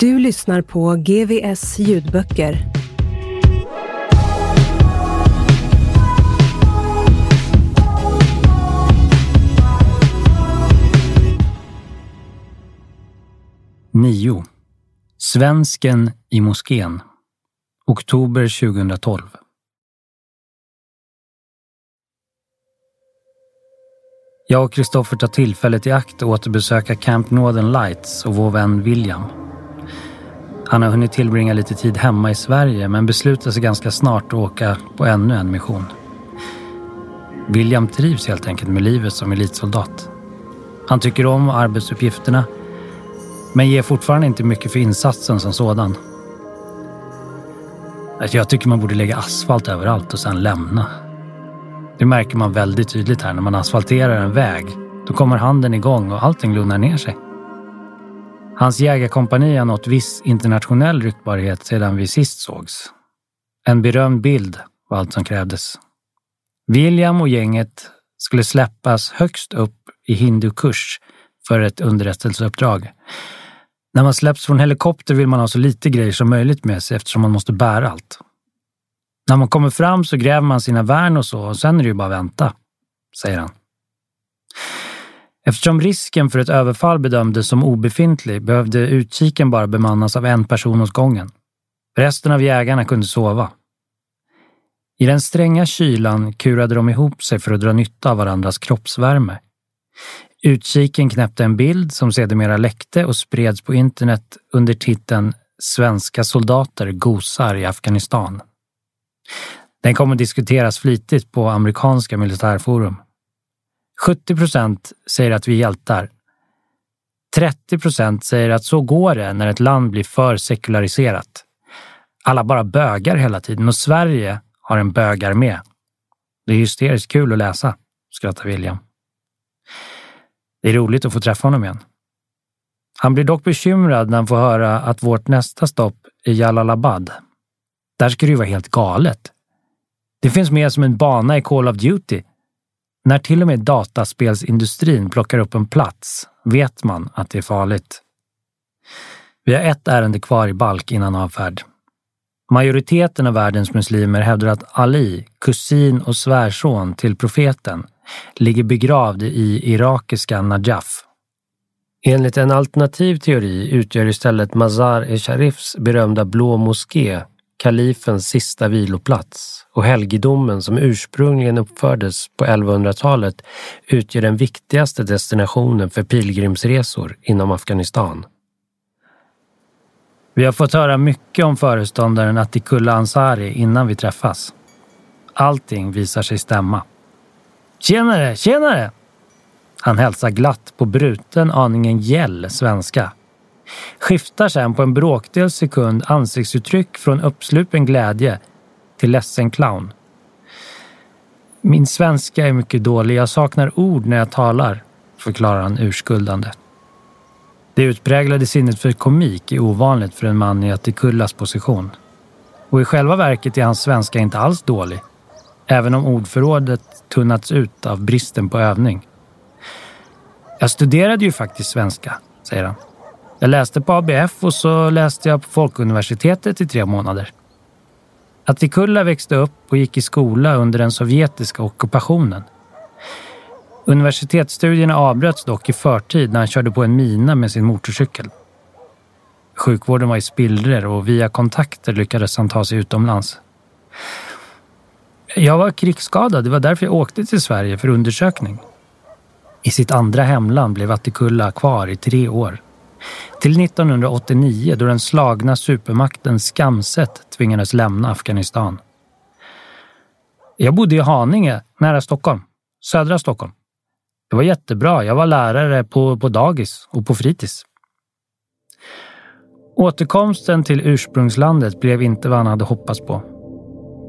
Du lyssnar på GVS ljudböcker. Nio. Svensken i moskén. Oktober 2012. Jag och Kristoffer tar tillfället i akt att återbesöka Camp Northern Lights och vår vän William. Han har hunnit tillbringa lite tid hemma i Sverige men beslutar sig ganska snart att åka på ännu en mission. William trivs helt enkelt med livet som elitsoldat. Han tycker om arbetsuppgifterna men ger fortfarande inte mycket för insatsen som sådan. Alltså, jag tycker man borde lägga asfalt överallt och sen lämna. Det märker man väldigt tydligt här när man asfalterar en väg. Då kommer handen igång och allting lugnar ner sig. Hans jägarkompani har nått viss internationell ryktbarhet sedan vi sist sågs. En berömd bild var allt som krävdes. William och gänget skulle släppas högst upp i Hindukush för ett underrättelseuppdrag. När man släpps från helikopter vill man ha så lite grejer som möjligt med sig eftersom man måste bära allt. När man kommer fram så gräver man sina värn och så och sen är det ju bara att vänta, säger han. Eftersom risken för ett överfall bedömdes som obefintlig behövde utkiken bara bemannas av en person åt gången. Resten av jägarna kunde sova. I den stränga kylan kurade de ihop sig för att dra nytta av varandras kroppsvärme. Utkiken knäppte en bild som sedermera läckte och spreds på internet under titeln “Svenska soldater gosar i Afghanistan”. Den kommer diskuteras flitigt på amerikanska militärforum. 70 procent säger att vi är hjältar. 30 procent säger att så går det när ett land blir för sekulariserat. Alla bara bögar hela tiden och Sverige har en bögarmé. Det är hysteriskt kul att läsa, skrattar William. Det är roligt att få träffa honom igen. Han blir dock bekymrad när han får höra att vårt nästa stopp är Jalalabad. Där ska det ju vara helt galet. Det finns mer som en bana i Call of Duty. När till och med dataspelsindustrin plockar upp en plats vet man att det är farligt. Vi har ett ärende kvar i balk innan avfärd. Majoriteten av världens muslimer hävdar att Ali, kusin och svärson till profeten, ligger begravd i irakiska Najaf. Enligt en alternativ teori utgör istället Mazar-e-Sharifs berömda blå moské kalifens sista viloplats och helgedomen som ursprungligen uppfördes på 1100-talet utgör den viktigaste destinationen för pilgrimsresor inom Afghanistan. Vi har fått höra mycket om föreståndaren Atikullah Ansari innan vi träffas. Allting visar sig stämma. Tjenare, tjenare! Han hälsar glatt på bruten aningen gäll svenska. Skiftar sen på en bråkdel sekund ansiktsuttryck från uppslupen glädje till ledsen clown. Min svenska är mycket dålig. Jag saknar ord när jag talar, förklarar han urskuldande. Det utpräglade sinnet för komik är ovanligt för en man i Atikullas position. Och i själva verket är hans svenska inte alls dålig, även om ordförrådet tunnats ut av bristen på övning. Jag studerade ju faktiskt svenska, säger han. Jag läste på ABF och så läste jag på Folkuniversitetet i tre månader. Atikulla växte upp och gick i skola under den sovjetiska ockupationen. Universitetsstudierna avbröts dock i förtid när han körde på en mina med sin motorcykel. Sjukvården var i spillror och via kontakter lyckades han ta sig utomlands. Jag var krigsskadad, det var därför jag åkte till Sverige för undersökning. I sitt andra hemland blev Attikulla kvar i tre år. Till 1989 då den slagna supermakten Skamset tvingades lämna Afghanistan. Jag bodde i Haninge, nära Stockholm. Södra Stockholm. Det var jättebra. Jag var lärare på, på dagis och på fritids. Återkomsten till ursprungslandet blev inte vad han hade hoppats på.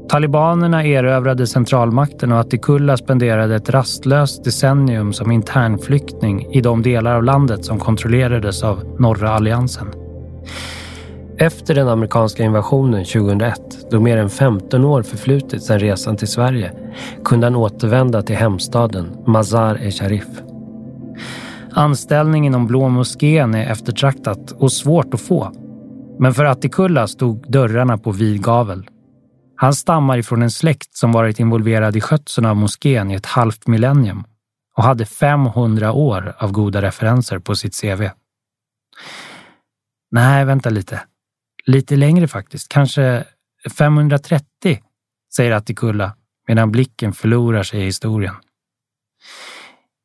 Talibanerna erövrade centralmakten och Atikulla spenderade ett rastlöst decennium som internflykting i de delar av landet som kontrollerades av norra alliansen. Efter den amerikanska invasionen 2001, då mer än 15 år förflutit sedan resan till Sverige, kunde han återvända till hemstaden Mazar-e-Sharif. Anställning inom Blå moskén är eftertraktat och svårt att få. Men för Atikulla stod dörrarna på vid gavel. Han stammar ifrån en släkt som varit involverad i skötseln av moskén i ett halvt millennium och hade 500 år av goda referenser på sitt CV. Nej, vänta lite. Lite längre faktiskt. Kanske 530, säger Attikulla medan blicken förlorar sig i historien.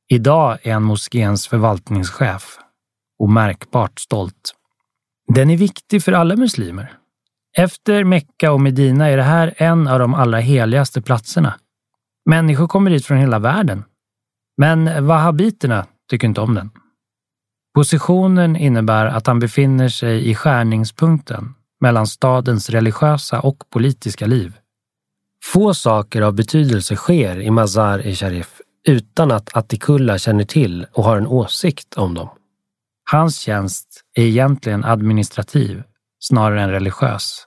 Idag är han moskéns förvaltningschef och märkbart stolt. Den är viktig för alla muslimer. Efter Mekka och Medina är det här en av de allra heligaste platserna. Människor kommer dit från hela världen. Men wahhabiterna tycker inte om den. Positionen innebär att han befinner sig i skärningspunkten mellan stadens religiösa och politiska liv. Få saker av betydelse sker i Mazar-e-Sharif utan att Atikullah känner till och har en åsikt om dem. Hans tjänst är egentligen administrativ snarare än religiös.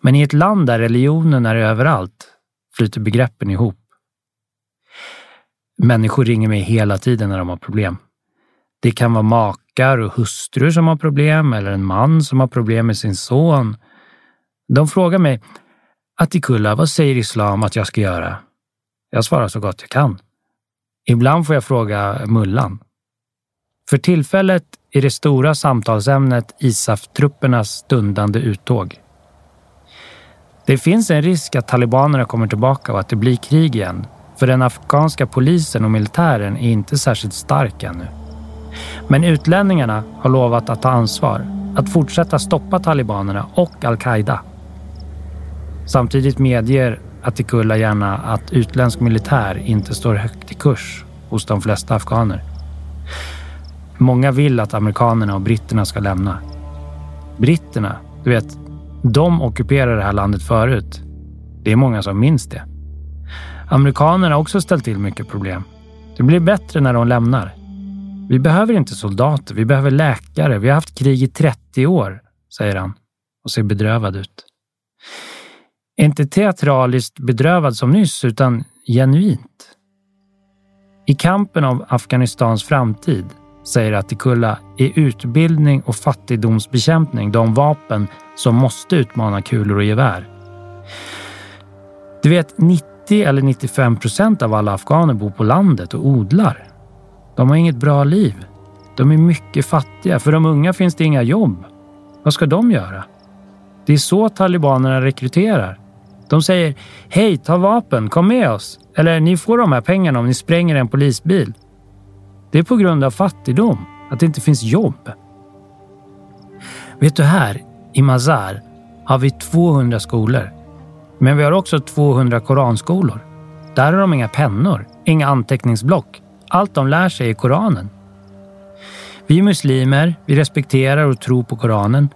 Men i ett land där religionen är överallt flyter begreppen ihop. Människor ringer mig hela tiden när de har problem. Det kan vara makar och hustrur som har problem eller en man som har problem med sin son. De frågar mig, Atikulla, vad säger islam att jag ska göra? Jag svarar så gott jag kan. Ibland får jag fråga mullan. För tillfället är det stora samtalsämnet ISAF-truppernas stundande uttåg. Det finns en risk att talibanerna kommer tillbaka och att det blir krig igen. För den afghanska polisen och militären är inte särskilt stark ännu. Men utlänningarna har lovat att ta ansvar, att fortsätta stoppa talibanerna och al-Qaida. Samtidigt medger Atikullah gärna att utländsk militär inte står högt i kurs hos de flesta afghaner. Många vill att amerikanerna och britterna ska lämna. Britterna, du vet, de ockuperade det här landet förut. Det är många som minns det. Amerikanerna har också ställt till mycket problem. Det blir bättre när de lämnar. Vi behöver inte soldater, vi behöver läkare. Vi har haft krig i 30 år, säger han och ser bedrövad ut. Inte teatraliskt bedrövad som nyss, utan genuint. I kampen om Afghanistans framtid säger Attikulla, är utbildning och fattigdomsbekämpning de vapen som måste utmana kulor och gevär. Du vet, 90 eller 95 procent av alla afghaner bor på landet och odlar. De har inget bra liv. De är mycket fattiga. För de unga finns det inga jobb. Vad ska de göra? Det är så talibanerna rekryterar. De säger “Hej, ta vapen, kom med oss” eller “Ni får de här pengarna om ni spränger en polisbil”. Det är på grund av fattigdom, att det inte finns jobb. Vet du här, i Mazar har vi 200 skolor. Men vi har också 200 koranskolor. Där har de inga pennor, inga anteckningsblock. Allt de lär sig är Koranen. Vi är muslimer, vi respekterar och tror på Koranen.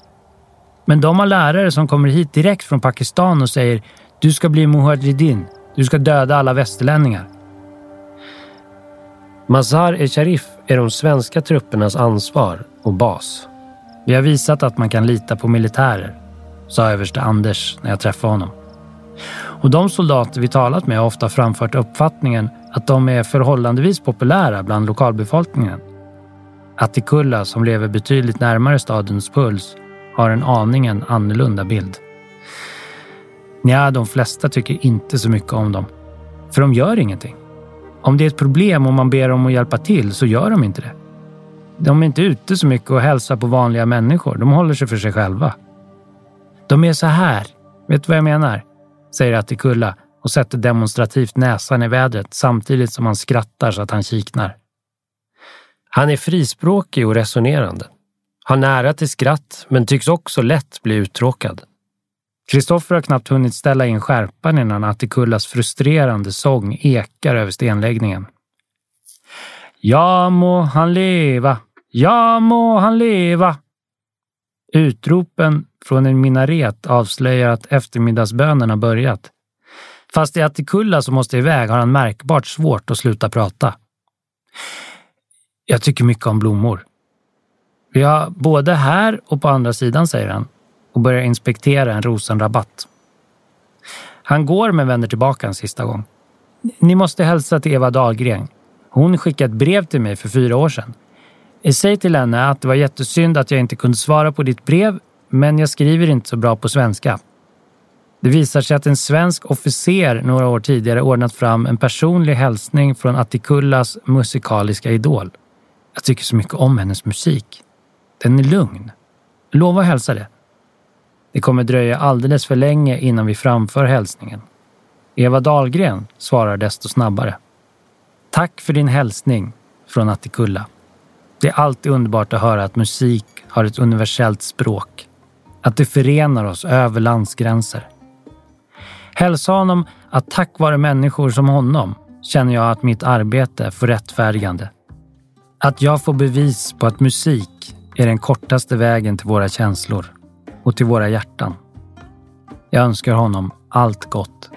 Men de har lärare som kommer hit direkt från Pakistan och säger du ska bli muhajridin, du ska döda alla västerlänningar. Mazar-e-Sharif är de svenska truppernas ansvar och bas. Vi har visat att man kan lita på militärer, sa överste Anders när jag träffade honom. Och de soldater vi talat med har ofta framfört uppfattningen att de är förhållandevis populära bland lokalbefolkningen. Attikulla, som lever betydligt närmare stadens puls, har en aningen annorlunda bild. Nja, de flesta tycker inte så mycket om dem. För de gör ingenting. Om det är ett problem och man ber dem att hjälpa till så gör de inte det. De är inte ute så mycket och hälsar på vanliga människor. De håller sig för sig själva. De är så här. Vet du vad jag menar? Säger Attikulla och sätter demonstrativt näsan i vädret samtidigt som han skrattar så att han kiknar. Han är frispråkig och resonerande. Har nära till skratt, men tycks också lätt bli uttråkad. Kristoffer har knappt hunnit ställa in skärpan innan Attikullas frustrerande sång ekar över stenläggningen. Ja må han leva, ja må han leva. Utropen från en minaret avslöjar att eftermiddagsbönen har börjat. Fast i Attikulla som måste iväg har han märkbart svårt att sluta prata. Jag tycker mycket om blommor. Vi har både här och på andra sidan, säger han och börjar inspektera en rosenrabatt. Han går men vänder tillbaka en sista gång. Ni måste hälsa till Eva Dahlgren. Hon skickade ett brev till mig för fyra år sedan. Säg till henne att det var jättesynd att jag inte kunde svara på ditt brev, men jag skriver inte så bra på svenska. Det visar sig att en svensk officer några år tidigare ordnat fram en personlig hälsning från Attikullas musikaliska idol. Jag tycker så mycket om hennes musik. Den är lugn. Lova att hälsa det. Det kommer dröja alldeles för länge innan vi framför hälsningen. Eva Dahlgren svarar desto snabbare. Tack för din hälsning från Attikulla. Det är alltid underbart att höra att musik har ett universellt språk. Att det förenar oss över landsgränser. Hälsa honom att tack vare människor som honom känner jag att mitt arbete får rättfärdigande. Att jag får bevis på att musik är den kortaste vägen till våra känslor och till våra hjärtan. Jag önskar honom allt gott.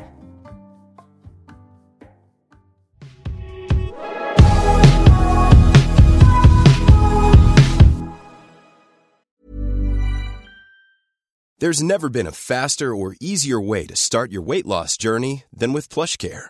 There's never been a faster or easier way to start your weight loss journey than with PlushCare.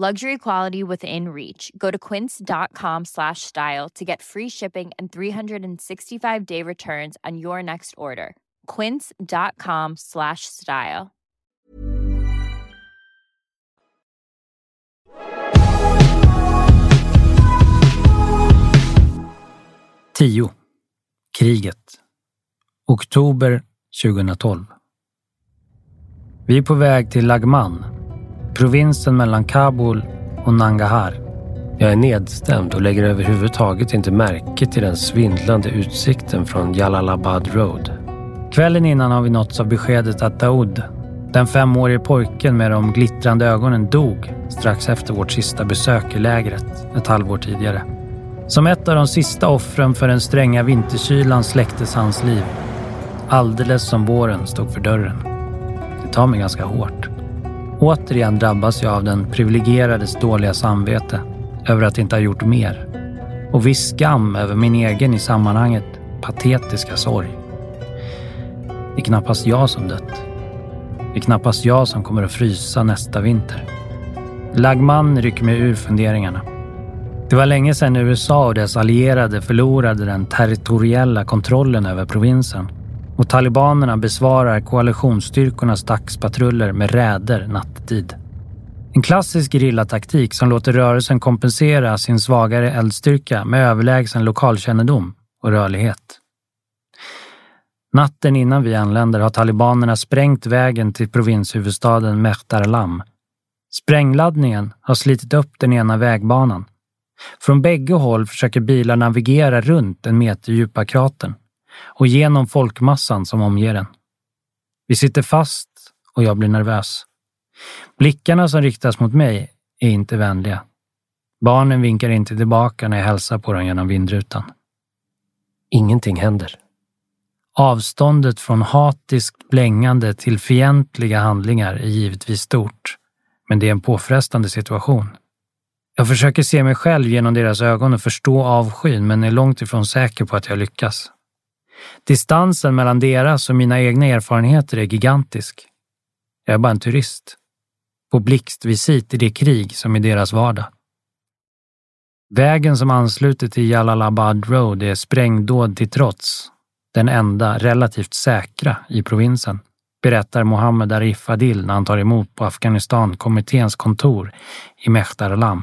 Luxury quality within reach. Go to quince.com slash style to get free shipping and 365 day returns on your next order. Quince.com slash style. Tio. Kriget. Oktober 2012. Vi är på väg till Lagman, provinsen mellan Kabul och Nangarhar. Jag är nedstämd och lägger överhuvudtaget inte märke till den svindlande utsikten från Jalalabad Road. Kvällen innan har vi nåtts av beskedet att Daoud, den femårige pojken med de glittrande ögonen, dog strax efter vårt sista besök i lägret ett halvår tidigare. Som ett av de sista offren för den stränga vinterkylan släcktes hans liv. Alldeles som våren stod för dörren. Det tar mig ganska hårt. Återigen drabbas jag av den privilegierades dåliga samvete över att inte ha gjort mer. Och viss skam över min egen i sammanhanget patetiska sorg. Det är knappast jag som dött. Det är knappast jag som kommer att frysa nästa vinter. Lagman rycker mig ur funderingarna. Det var länge sedan USA och dess allierade förlorade den territoriella kontrollen över provinsen och talibanerna besvarar koalitionsstyrkornas dagspatruller med räder nattetid. En klassisk gerillataktik som låter rörelsen kompensera sin svagare eldstyrka med överlägsen lokalkännedom och rörlighet. Natten innan vi anländer har talibanerna sprängt vägen till provinshuvudstaden Mehtarlam. Sprängladdningen har slitit upp den ena vägbanan. Från bägge håll försöker bilar navigera runt den meterdjupa kratern och genom folkmassan som omger den. Vi sitter fast och jag blir nervös. Blickarna som riktas mot mig är inte vänliga. Barnen vinkar inte tillbaka när jag hälsar på dem genom vindrutan. Ingenting händer. Avståndet från hatiskt blängande till fientliga handlingar är givetvis stort, men det är en påfrestande situation. Jag försöker se mig själv genom deras ögon och förstå avskyn, men är långt ifrån säker på att jag lyckas. Distansen mellan deras och mina egna erfarenheter är gigantisk. Jag är bara en turist. På blixtvisit i det krig som är deras vardag. Vägen som ansluter till Jalalabad Road är sprängdåd till trots den enda relativt säkra i provinsen, berättar Mohammed Arif Adil när han tar emot på Afghanistan-kommitténs kontor i Mehtar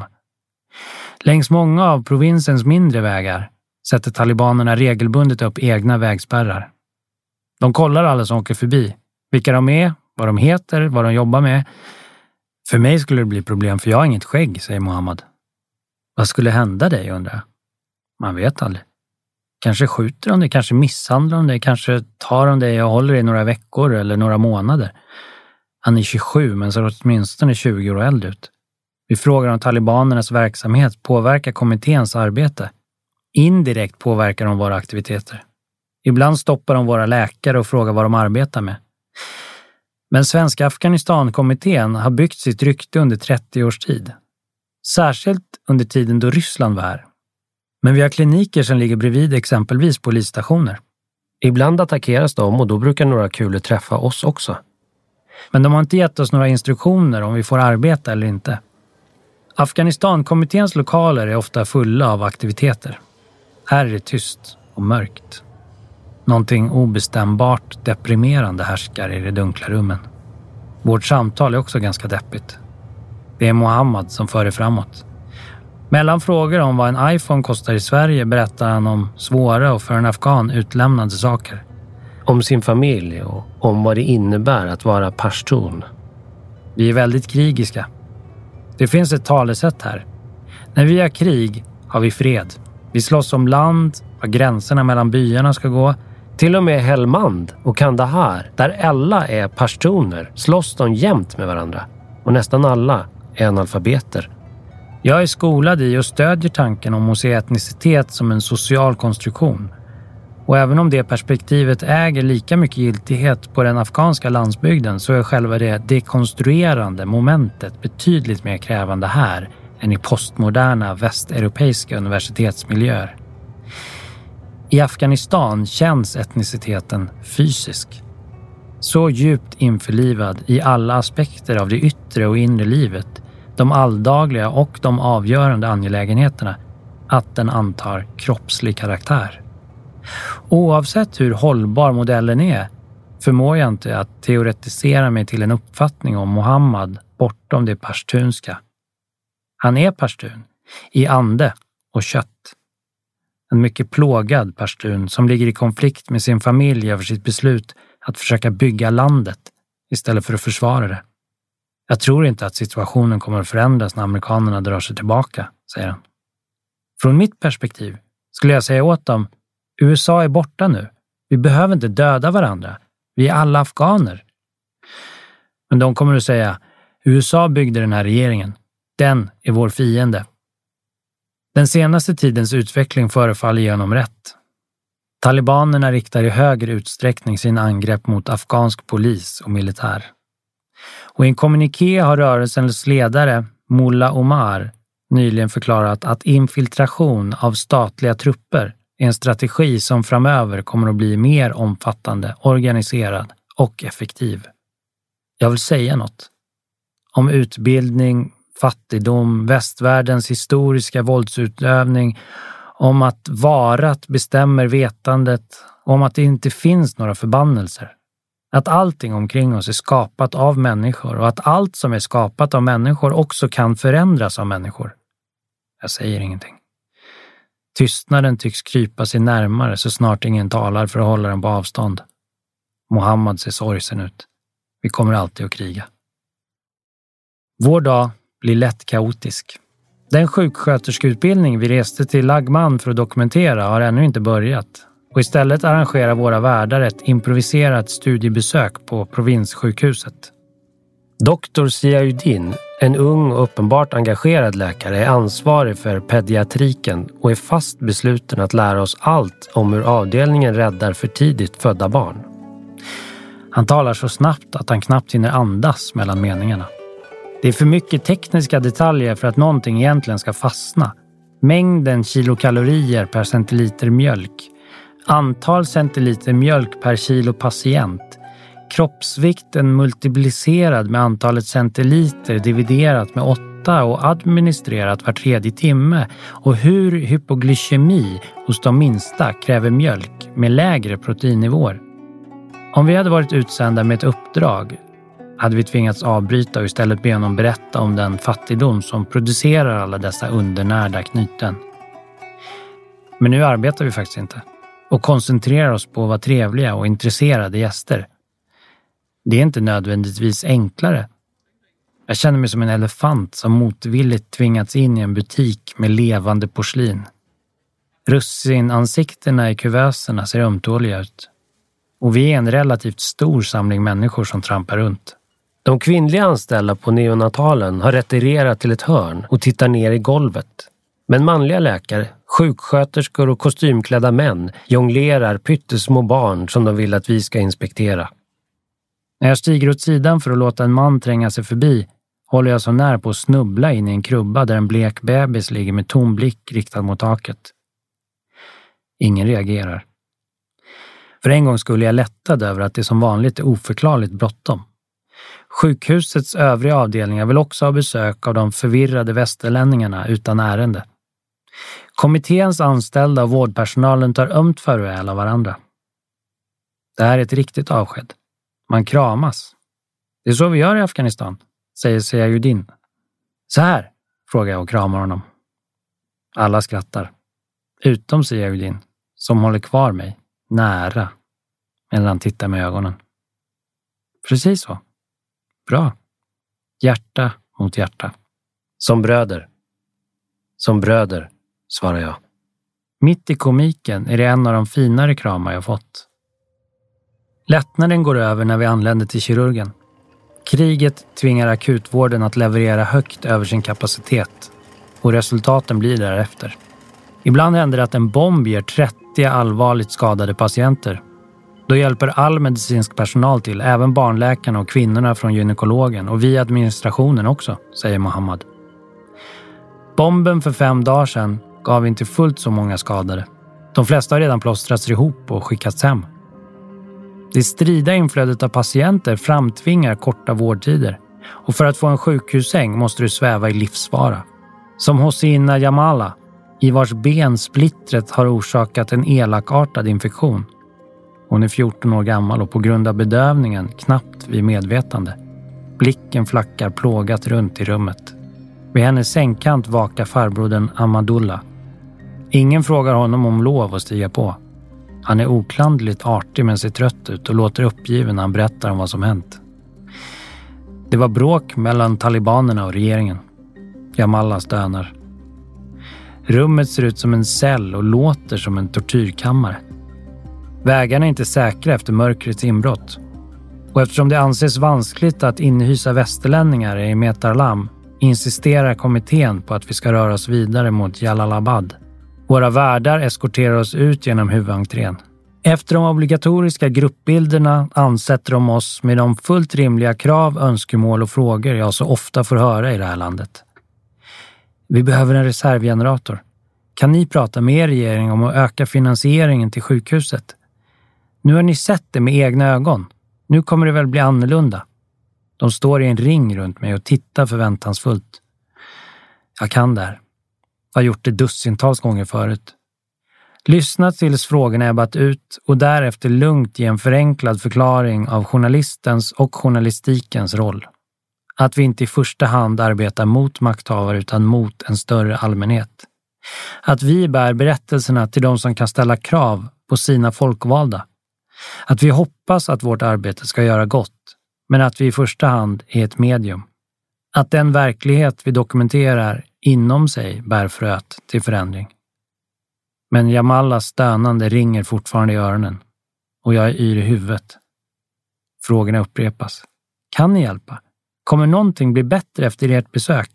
Längs många av provinsens mindre vägar sätter talibanerna regelbundet upp egna vägspärrar. De kollar alla som åker förbi, vilka de är, vad de heter, vad de jobbar med. För mig skulle det bli problem för jag har inget skägg, säger Mohammad. Vad skulle hända dig, undrar jag. Man vet aldrig. Kanske skjuter de dig, kanske misshandlar de dig, kanske tar de dig och håller dig några veckor eller några månader. Han är 27 men ser åtminstone 20 år äldre ut. Vi frågar om talibanernas verksamhet påverkar kommitténs arbete. Indirekt påverkar de våra aktiviteter. Ibland stoppar de våra läkare och frågar vad de arbetar med. Men Svenska Afghanistankommittén har byggt sitt rykte under 30 års tid. Särskilt under tiden då Ryssland var här. Men vi har kliniker som ligger bredvid exempelvis polisstationer. Ibland attackeras de och då brukar några kulor träffa oss också. Men de har inte gett oss några instruktioner om vi får arbeta eller inte. Afghanistankommitténs lokaler är ofta fulla av aktiviteter. Här är det tyst och mörkt. Någonting obestämbart deprimerande härskar i de dunkla rummen. Vårt samtal är också ganska deppigt. Det är Mohammad som för det framåt. Mellan frågor om vad en iPhone kostar i Sverige berättar han om svåra och för en afghan utlämnande saker. Om sin familj och om vad det innebär att vara pashtun. Vi är väldigt krigiska. Det finns ett talesätt här. När vi har krig har vi fred. Vi slåss om land, var gränserna mellan byarna ska gå. Till och med Helmand och Kandahar, där alla är pashtuner, slåss de jämt med varandra. Och nästan alla är analfabeter. Jag är skolad i och stödjer tanken om att se etnicitet som en social konstruktion. Och även om det perspektivet äger lika mycket giltighet på den afghanska landsbygden så är själva det dekonstruerande momentet betydligt mer krävande här än i postmoderna västeuropeiska universitetsmiljöer. I Afghanistan känns etniciteten fysisk. Så djupt införlivad i alla aspekter av det yttre och inre livet de alldagliga och de avgörande angelägenheterna att den antar kroppslig karaktär. Oavsett hur hållbar modellen är förmår jag inte att teoretisera mig till en uppfattning om Mohammed bortom det pashtunska. Han är pashtun, i ande och kött. En mycket plågad pashtun som ligger i konflikt med sin familj över sitt beslut att försöka bygga landet istället för att försvara det. Jag tror inte att situationen kommer att förändras när amerikanerna drar sig tillbaka, säger han. Från mitt perspektiv skulle jag säga åt dem, USA är borta nu. Vi behöver inte döda varandra. Vi är alla afghaner. Men de kommer att säga, USA byggde den här regeringen. Den är vår fiende. Den senaste tidens utveckling förefaller ge honom rätt. Talibanerna riktar i högre utsträckning sina angrepp mot afghansk polis och militär. Och i en kommuniké har rörelsens ledare, Mullah Omar, nyligen förklarat att infiltration av statliga trupper är en strategi som framöver kommer att bli mer omfattande, organiserad och effektiv. Jag vill säga något. Om utbildning, fattigdom, västvärldens historiska våldsutövning, om att varat bestämmer vetandet, om att det inte finns några förbannelser. Att allting omkring oss är skapat av människor och att allt som är skapat av människor också kan förändras av människor. Jag säger ingenting. Tystnaden tycks krypa sig närmare så snart ingen talar för att hålla den på avstånd. Mohammad ser sorgsen ut. Vi kommer alltid att kriga. Vår dag blir lätt kaotisk. Den sjuksköterskeutbildning vi reste till Lagman för att dokumentera har ännu inte börjat och istället arrangerar våra värdar ett improviserat studiebesök på provinssjukhuset. Doktor Ziauddin, en ung och uppenbart engagerad läkare, är ansvarig för pediatriken och är fast besluten att lära oss allt om hur avdelningen räddar för tidigt födda barn. Han talar så snabbt att han knappt hinner andas mellan meningarna. Det är för mycket tekniska detaljer för att någonting egentligen ska fastna. Mängden kilokalorier per centiliter mjölk, antal centiliter mjölk per kilo patient, kroppsvikten multiplicerad med antalet centiliter dividerat med 8 och administrerat var tredje timme och hur hypoglykemi hos de minsta kräver mjölk med lägre proteinnivåer. Om vi hade varit utsända med ett uppdrag hade vi tvingats avbryta och istället be honom berätta om den fattigdom som producerar alla dessa undernärda knyten. Men nu arbetar vi faktiskt inte och koncentrerar oss på att vara trevliga och intresserade gäster. Det är inte nödvändigtvis enklare. Jag känner mig som en elefant som motvilligt tvingats in i en butik med levande porslin. Russinansiktena i kuvöserna ser ömtåliga ut. Och vi är en relativt stor samling människor som trampar runt. De kvinnliga anställda på neonatalen har retirerat till ett hörn och tittar ner i golvet. Men manliga läkare, sjuksköterskor och kostymklädda män jonglerar pyttesmå barn som de vill att vi ska inspektera. När jag stiger åt sidan för att låta en man tränga sig förbi håller jag så när på att snubbla in i en krubba där en blek bebis ligger med tom blick riktad mot taket. Ingen reagerar. För en gång skulle jag lättad över att det som vanligt är oförklarligt bråttom. Sjukhusets övriga avdelningar vill också ha besök av de förvirrade västerlänningarna utan ärende. Kommitténs anställda och vårdpersonalen tar ömt farväl av varandra. Det här är ett riktigt avsked. Man kramas. Det är så vi gör i Afghanistan, säger Seyajudin. Så här, frågar jag och kramar honom. Alla skrattar. Utom Seyajudin, som håller kvar mig, nära, medan han tittar med ögonen. Precis så. Bra. Hjärta mot hjärta. Som bröder. Som bröder, svarar jag. Mitt i komiken är det en av de finare kramar jag fått. Lättnaden går över när vi anländer till kirurgen. Kriget tvingar akutvården att leverera högt över sin kapacitet och resultaten blir därefter. Ibland händer det att en bomb ger 30 allvarligt skadade patienter då hjälper all medicinsk personal till, även barnläkarna och kvinnorna från gynekologen och vi administrationen också, säger Mohammad. Bomben för fem dagar sedan gav inte fullt så många skadade. De flesta har redan plåstrats ihop och skickats hem. Det strida inflödet av patienter framtvingar korta vårdtider och för att få en sjukhussäng måste du sväva i livsfara. Som Hosina Jamala, i vars ben splittret har orsakat en elakartad infektion. Hon är 14 år gammal och på grund av bedövningen knappt vid medvetande. Blicken flackar plågat runt i rummet. Vid hennes sängkant vakar farbrodern Amadullah. Ingen frågar honom om lov att stiga på. Han är oklandligt artig men ser trött ut och låter uppgiven när han berättar om vad som hänt. Det var bråk mellan talibanerna och regeringen. Jamallah stönar. Rummet ser ut som en cell och låter som en tortyrkammare. Vägarna är inte säkra efter mörkrets inbrott. Och eftersom det anses vanskligt att inhysa västerlänningar i Metarlam insisterar kommittén på att vi ska röra oss vidare mot Jalalabad. Våra värdar eskorterar oss ut genom huvudentrén. Efter de obligatoriska gruppbilderna ansätter de oss med de fullt rimliga krav, önskemål och frågor jag så ofta får höra i det här landet. Vi behöver en reservgenerator. Kan ni prata med er regering om att öka finansieringen till sjukhuset? Nu har ni sett det med egna ögon. Nu kommer det väl bli annorlunda. De står i en ring runt mig och tittar förväntansfullt. Jag kan det här. Har gjort det dussintals gånger förut. Lyssna tills frågorna ebbat ut och därefter lugnt ge en förenklad förklaring av journalistens och journalistikens roll. Att vi inte i första hand arbetar mot makthavare utan mot en större allmänhet. Att vi bär berättelserna till de som kan ställa krav på sina folkvalda att vi hoppas att vårt arbete ska göra gott, men att vi i första hand är ett medium. Att den verklighet vi dokumenterar inom sig bär fröet till förändring. Men Jamallas stönande ringer fortfarande i öronen och jag är yr i huvudet. Frågorna upprepas. Kan ni hjälpa? Kommer någonting bli bättre efter ert besök?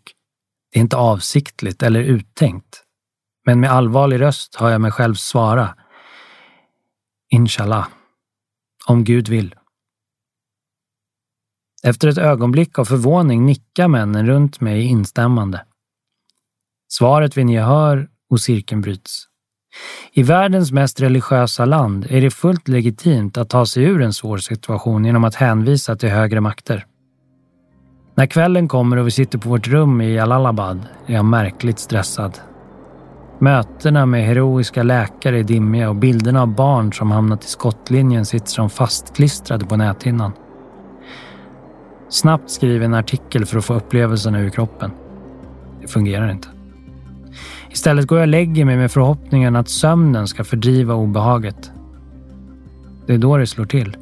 Det är inte avsiktligt eller uttänkt. Men med allvarlig röst hör jag mig själv svara. Inshallah. Om Gud vill. Efter ett ögonblick av förvåning nickar männen runt mig instämmande. Svaret vinner gehör och cirkeln bryts. I världens mest religiösa land är det fullt legitimt att ta sig ur en svår situation genom att hänvisa till högre makter. När kvällen kommer och vi sitter på vårt rum i Jalalabad är jag märkligt stressad. Mötena med heroiska läkare är dimmiga och bilderna av barn som hamnat i skottlinjen sitter som fastklistrade på näthinnan. Snabbt skriver en artikel för att få upplevelserna ur kroppen. Det fungerar inte. Istället går jag och lägger mig med förhoppningen att sömnen ska fördriva obehaget. Det är då det slår till.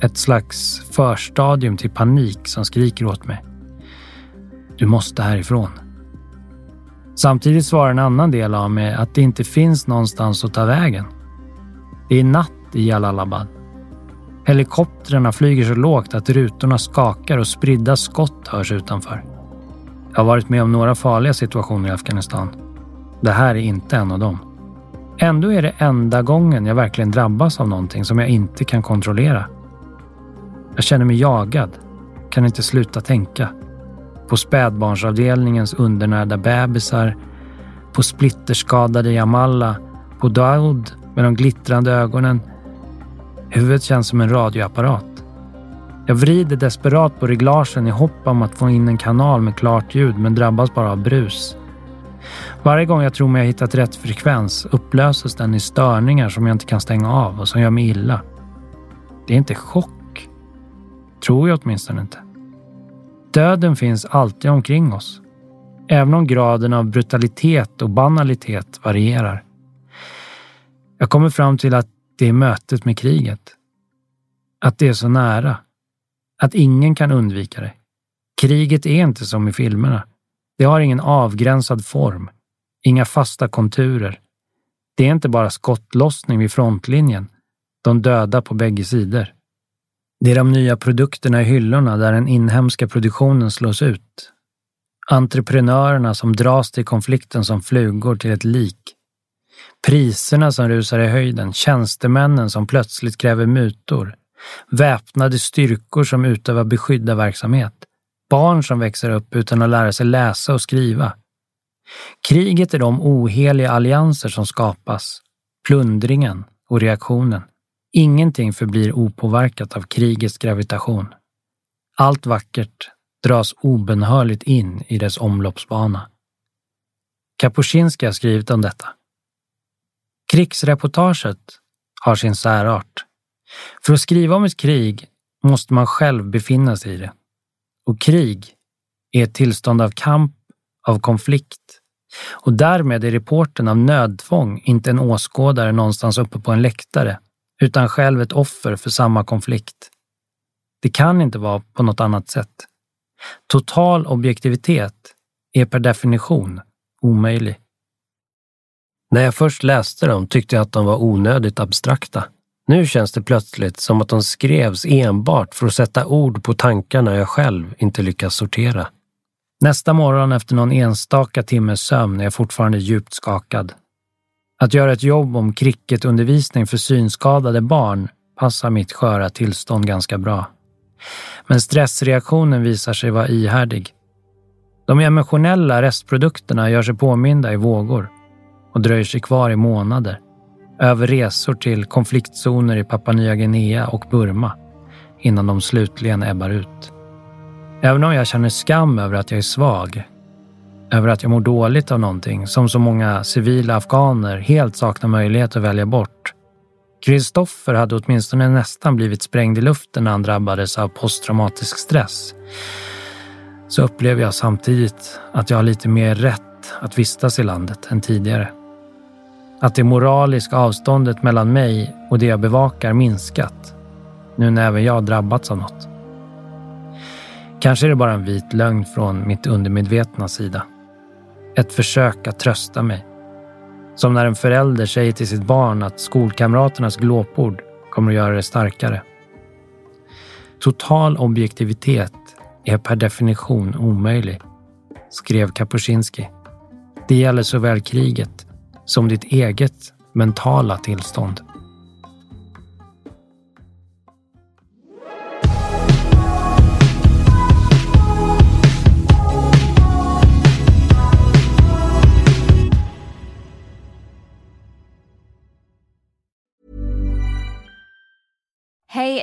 Ett slags förstadium till panik som skriker åt mig. Du måste härifrån. Samtidigt svarar en annan del av mig att det inte finns någonstans att ta vägen. Det är natt i Jalalabad. Helikoptrarna flyger så lågt att rutorna skakar och spridda skott hörs utanför. Jag har varit med om några farliga situationer i Afghanistan. Det här är inte en av dem. Ändå är det enda gången jag verkligen drabbas av någonting som jag inte kan kontrollera. Jag känner mig jagad, kan inte sluta tänka. På spädbarnsavdelningens undernärda bebisar, på splitterskadade Jamalla, på Daoud med de glittrande ögonen. Huvudet känns som en radioapparat. Jag vrider desperat på reglagen i hopp om att få in en kanal med klart ljud men drabbas bara av brus. Varje gång jag tror mig ha hittat rätt frekvens upplöses den i störningar som jag inte kan stänga av och som gör mig illa. Det är inte chock. Tror jag åtminstone inte. Döden finns alltid omkring oss. Även om graden av brutalitet och banalitet varierar. Jag kommer fram till att det är mötet med kriget. Att det är så nära. Att ingen kan undvika det. Kriget är inte som i filmerna. Det har ingen avgränsad form, inga fasta konturer. Det är inte bara skottlossning vid frontlinjen, de döda på bägge sidor. Det är de nya produkterna i hyllorna där den inhemska produktionen slås ut. Entreprenörerna som dras till konflikten som flugor till ett lik. Priserna som rusar i höjden, tjänstemännen som plötsligt kräver mutor, väpnade styrkor som utövar beskyddarverksamhet, barn som växer upp utan att lära sig läsa och skriva. Kriget är de oheliga allianser som skapas, plundringen och reaktionen. Ingenting förblir opåverkat av krigets gravitation. Allt vackert dras obenhörligt in i dess omloppsbana. Kapuscinski har skrivit om detta. Krigsreportaget har sin särart. För att skriva om ett krig måste man själv befinna sig i det. Och krig är ett tillstånd av kamp, av konflikt. Och därmed är reporten av nödtvång inte en åskådare någonstans uppe på en läktare, utan själv ett offer för samma konflikt. Det kan inte vara på något annat sätt. Total objektivitet är per definition omöjlig. När jag först läste dem tyckte jag att de var onödigt abstrakta. Nu känns det plötsligt som att de skrevs enbart för att sätta ord på tankarna jag själv inte lyckas sortera. Nästa morgon efter någon enstaka timmes sömn är jag fortfarande djupt skakad. Att göra ett jobb om cricketundervisning för synskadade barn passar mitt sköra tillstånd ganska bra. Men stressreaktionen visar sig vara ihärdig. De emotionella restprodukterna gör sig påminda i vågor och dröjer sig kvar i månader över resor till konfliktzoner i Papua Nya Guinea och Burma innan de slutligen ebbar ut. Även om jag känner skam över att jag är svag, över att jag mår dåligt av någonting som så många civila afghaner helt saknar möjlighet att välja bort. Kristoffer hade åtminstone nästan blivit sprängd i luften när han drabbades av posttraumatisk stress. Så upplever jag samtidigt att jag har lite mer rätt att vistas i landet än tidigare. Att det moraliska avståndet mellan mig och det jag bevakar minskat. Nu när även jag drabbats av något. Kanske är det bara en vit lögn från mitt undermedvetna sida. Ett försök att trösta mig. Som när en förälder säger till sitt barn att skolkamraternas glåpord kommer att göra det starkare. Total objektivitet är per definition omöjlig, skrev Kapuscinski. Det gäller såväl kriget som ditt eget mentala tillstånd.